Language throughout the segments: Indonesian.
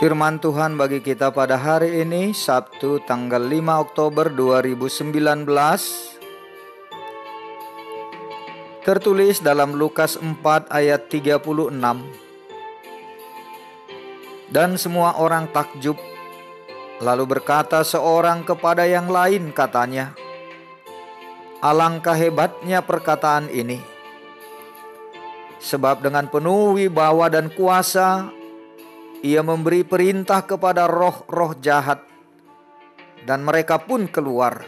Firman Tuhan bagi kita pada hari ini Sabtu tanggal 5 Oktober 2019 Tertulis dalam Lukas 4 ayat 36 Dan semua orang takjub Lalu berkata seorang kepada yang lain katanya Alangkah hebatnya perkataan ini. Sebab dengan penuh wibawa dan kuasa ia memberi perintah kepada roh-roh jahat, dan mereka pun keluar.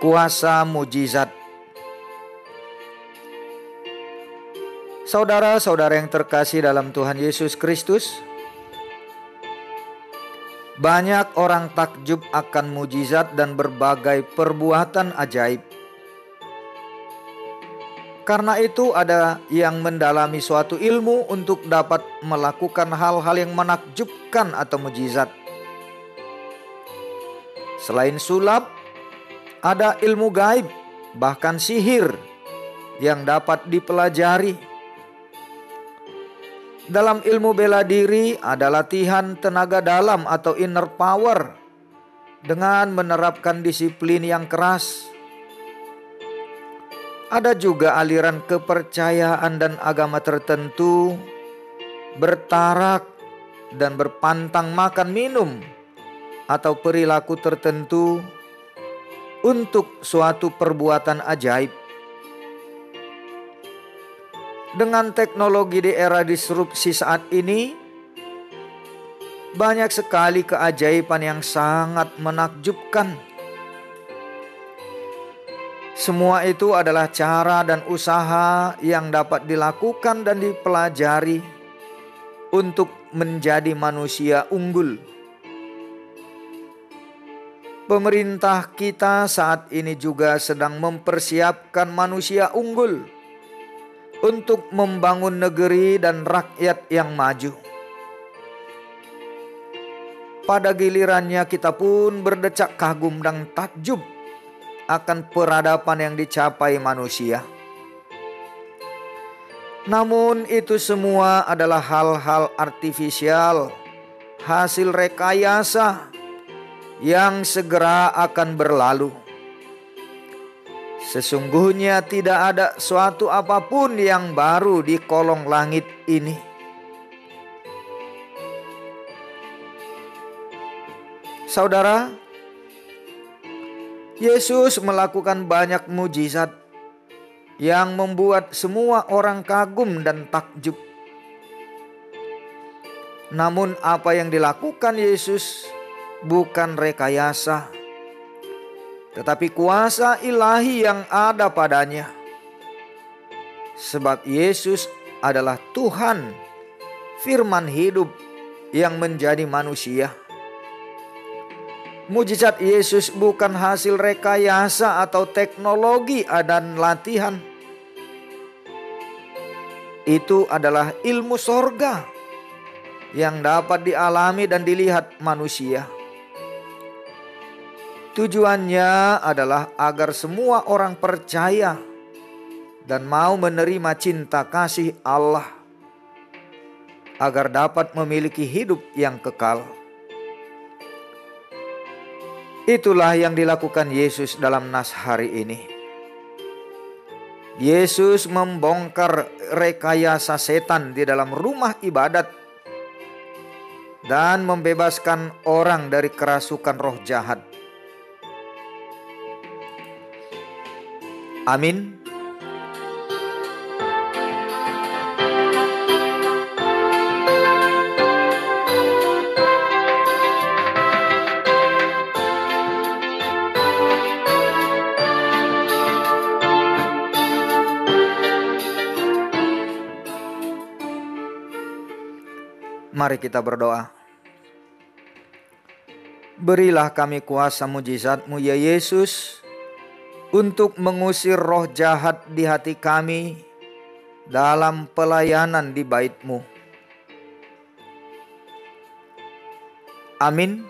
Kuasa mujizat, saudara-saudara yang terkasih dalam Tuhan Yesus Kristus. Banyak orang takjub akan mujizat dan berbagai perbuatan ajaib karena itu ada yang mendalami suatu ilmu untuk dapat melakukan hal-hal yang menakjubkan atau mujizat. Selain sulap, ada ilmu gaib, bahkan sihir yang dapat dipelajari. Dalam ilmu bela diri ada latihan tenaga dalam atau inner power dengan menerapkan disiplin yang keras ada juga aliran kepercayaan dan agama tertentu bertarak dan berpantang makan minum atau perilaku tertentu untuk suatu perbuatan ajaib. Dengan teknologi di era disrupsi saat ini, banyak sekali keajaiban yang sangat menakjubkan semua itu adalah cara dan usaha yang dapat dilakukan dan dipelajari untuk menjadi manusia unggul. Pemerintah kita saat ini juga sedang mempersiapkan manusia unggul untuk membangun negeri dan rakyat yang maju. Pada gilirannya, kita pun berdecak kagum dan takjub akan peradaban yang dicapai manusia. Namun, itu semua adalah hal-hal artifisial, hasil rekayasa yang segera akan berlalu. Sesungguhnya, tidak ada suatu apa pun yang baru di kolong langit ini. Saudara, Yesus melakukan banyak mujizat yang membuat semua orang kagum dan takjub. Namun, apa yang dilakukan Yesus bukan rekayasa, tetapi kuasa ilahi yang ada padanya, sebab Yesus adalah Tuhan, Firman hidup yang menjadi manusia. Mujizat Yesus bukan hasil rekayasa atau teknologi dan latihan. Itu adalah ilmu sorga yang dapat dialami dan dilihat manusia. Tujuannya adalah agar semua orang percaya dan mau menerima cinta kasih Allah, agar dapat memiliki hidup yang kekal. Itulah yang dilakukan Yesus dalam nas hari ini. Yesus membongkar rekayasa setan di dalam rumah ibadat dan membebaskan orang dari kerasukan roh jahat. Amin. Mari kita berdoa. Berilah kami kuasa mujizatmu ya Yesus untuk mengusir roh jahat di hati kami dalam pelayanan di baitmu. Amin.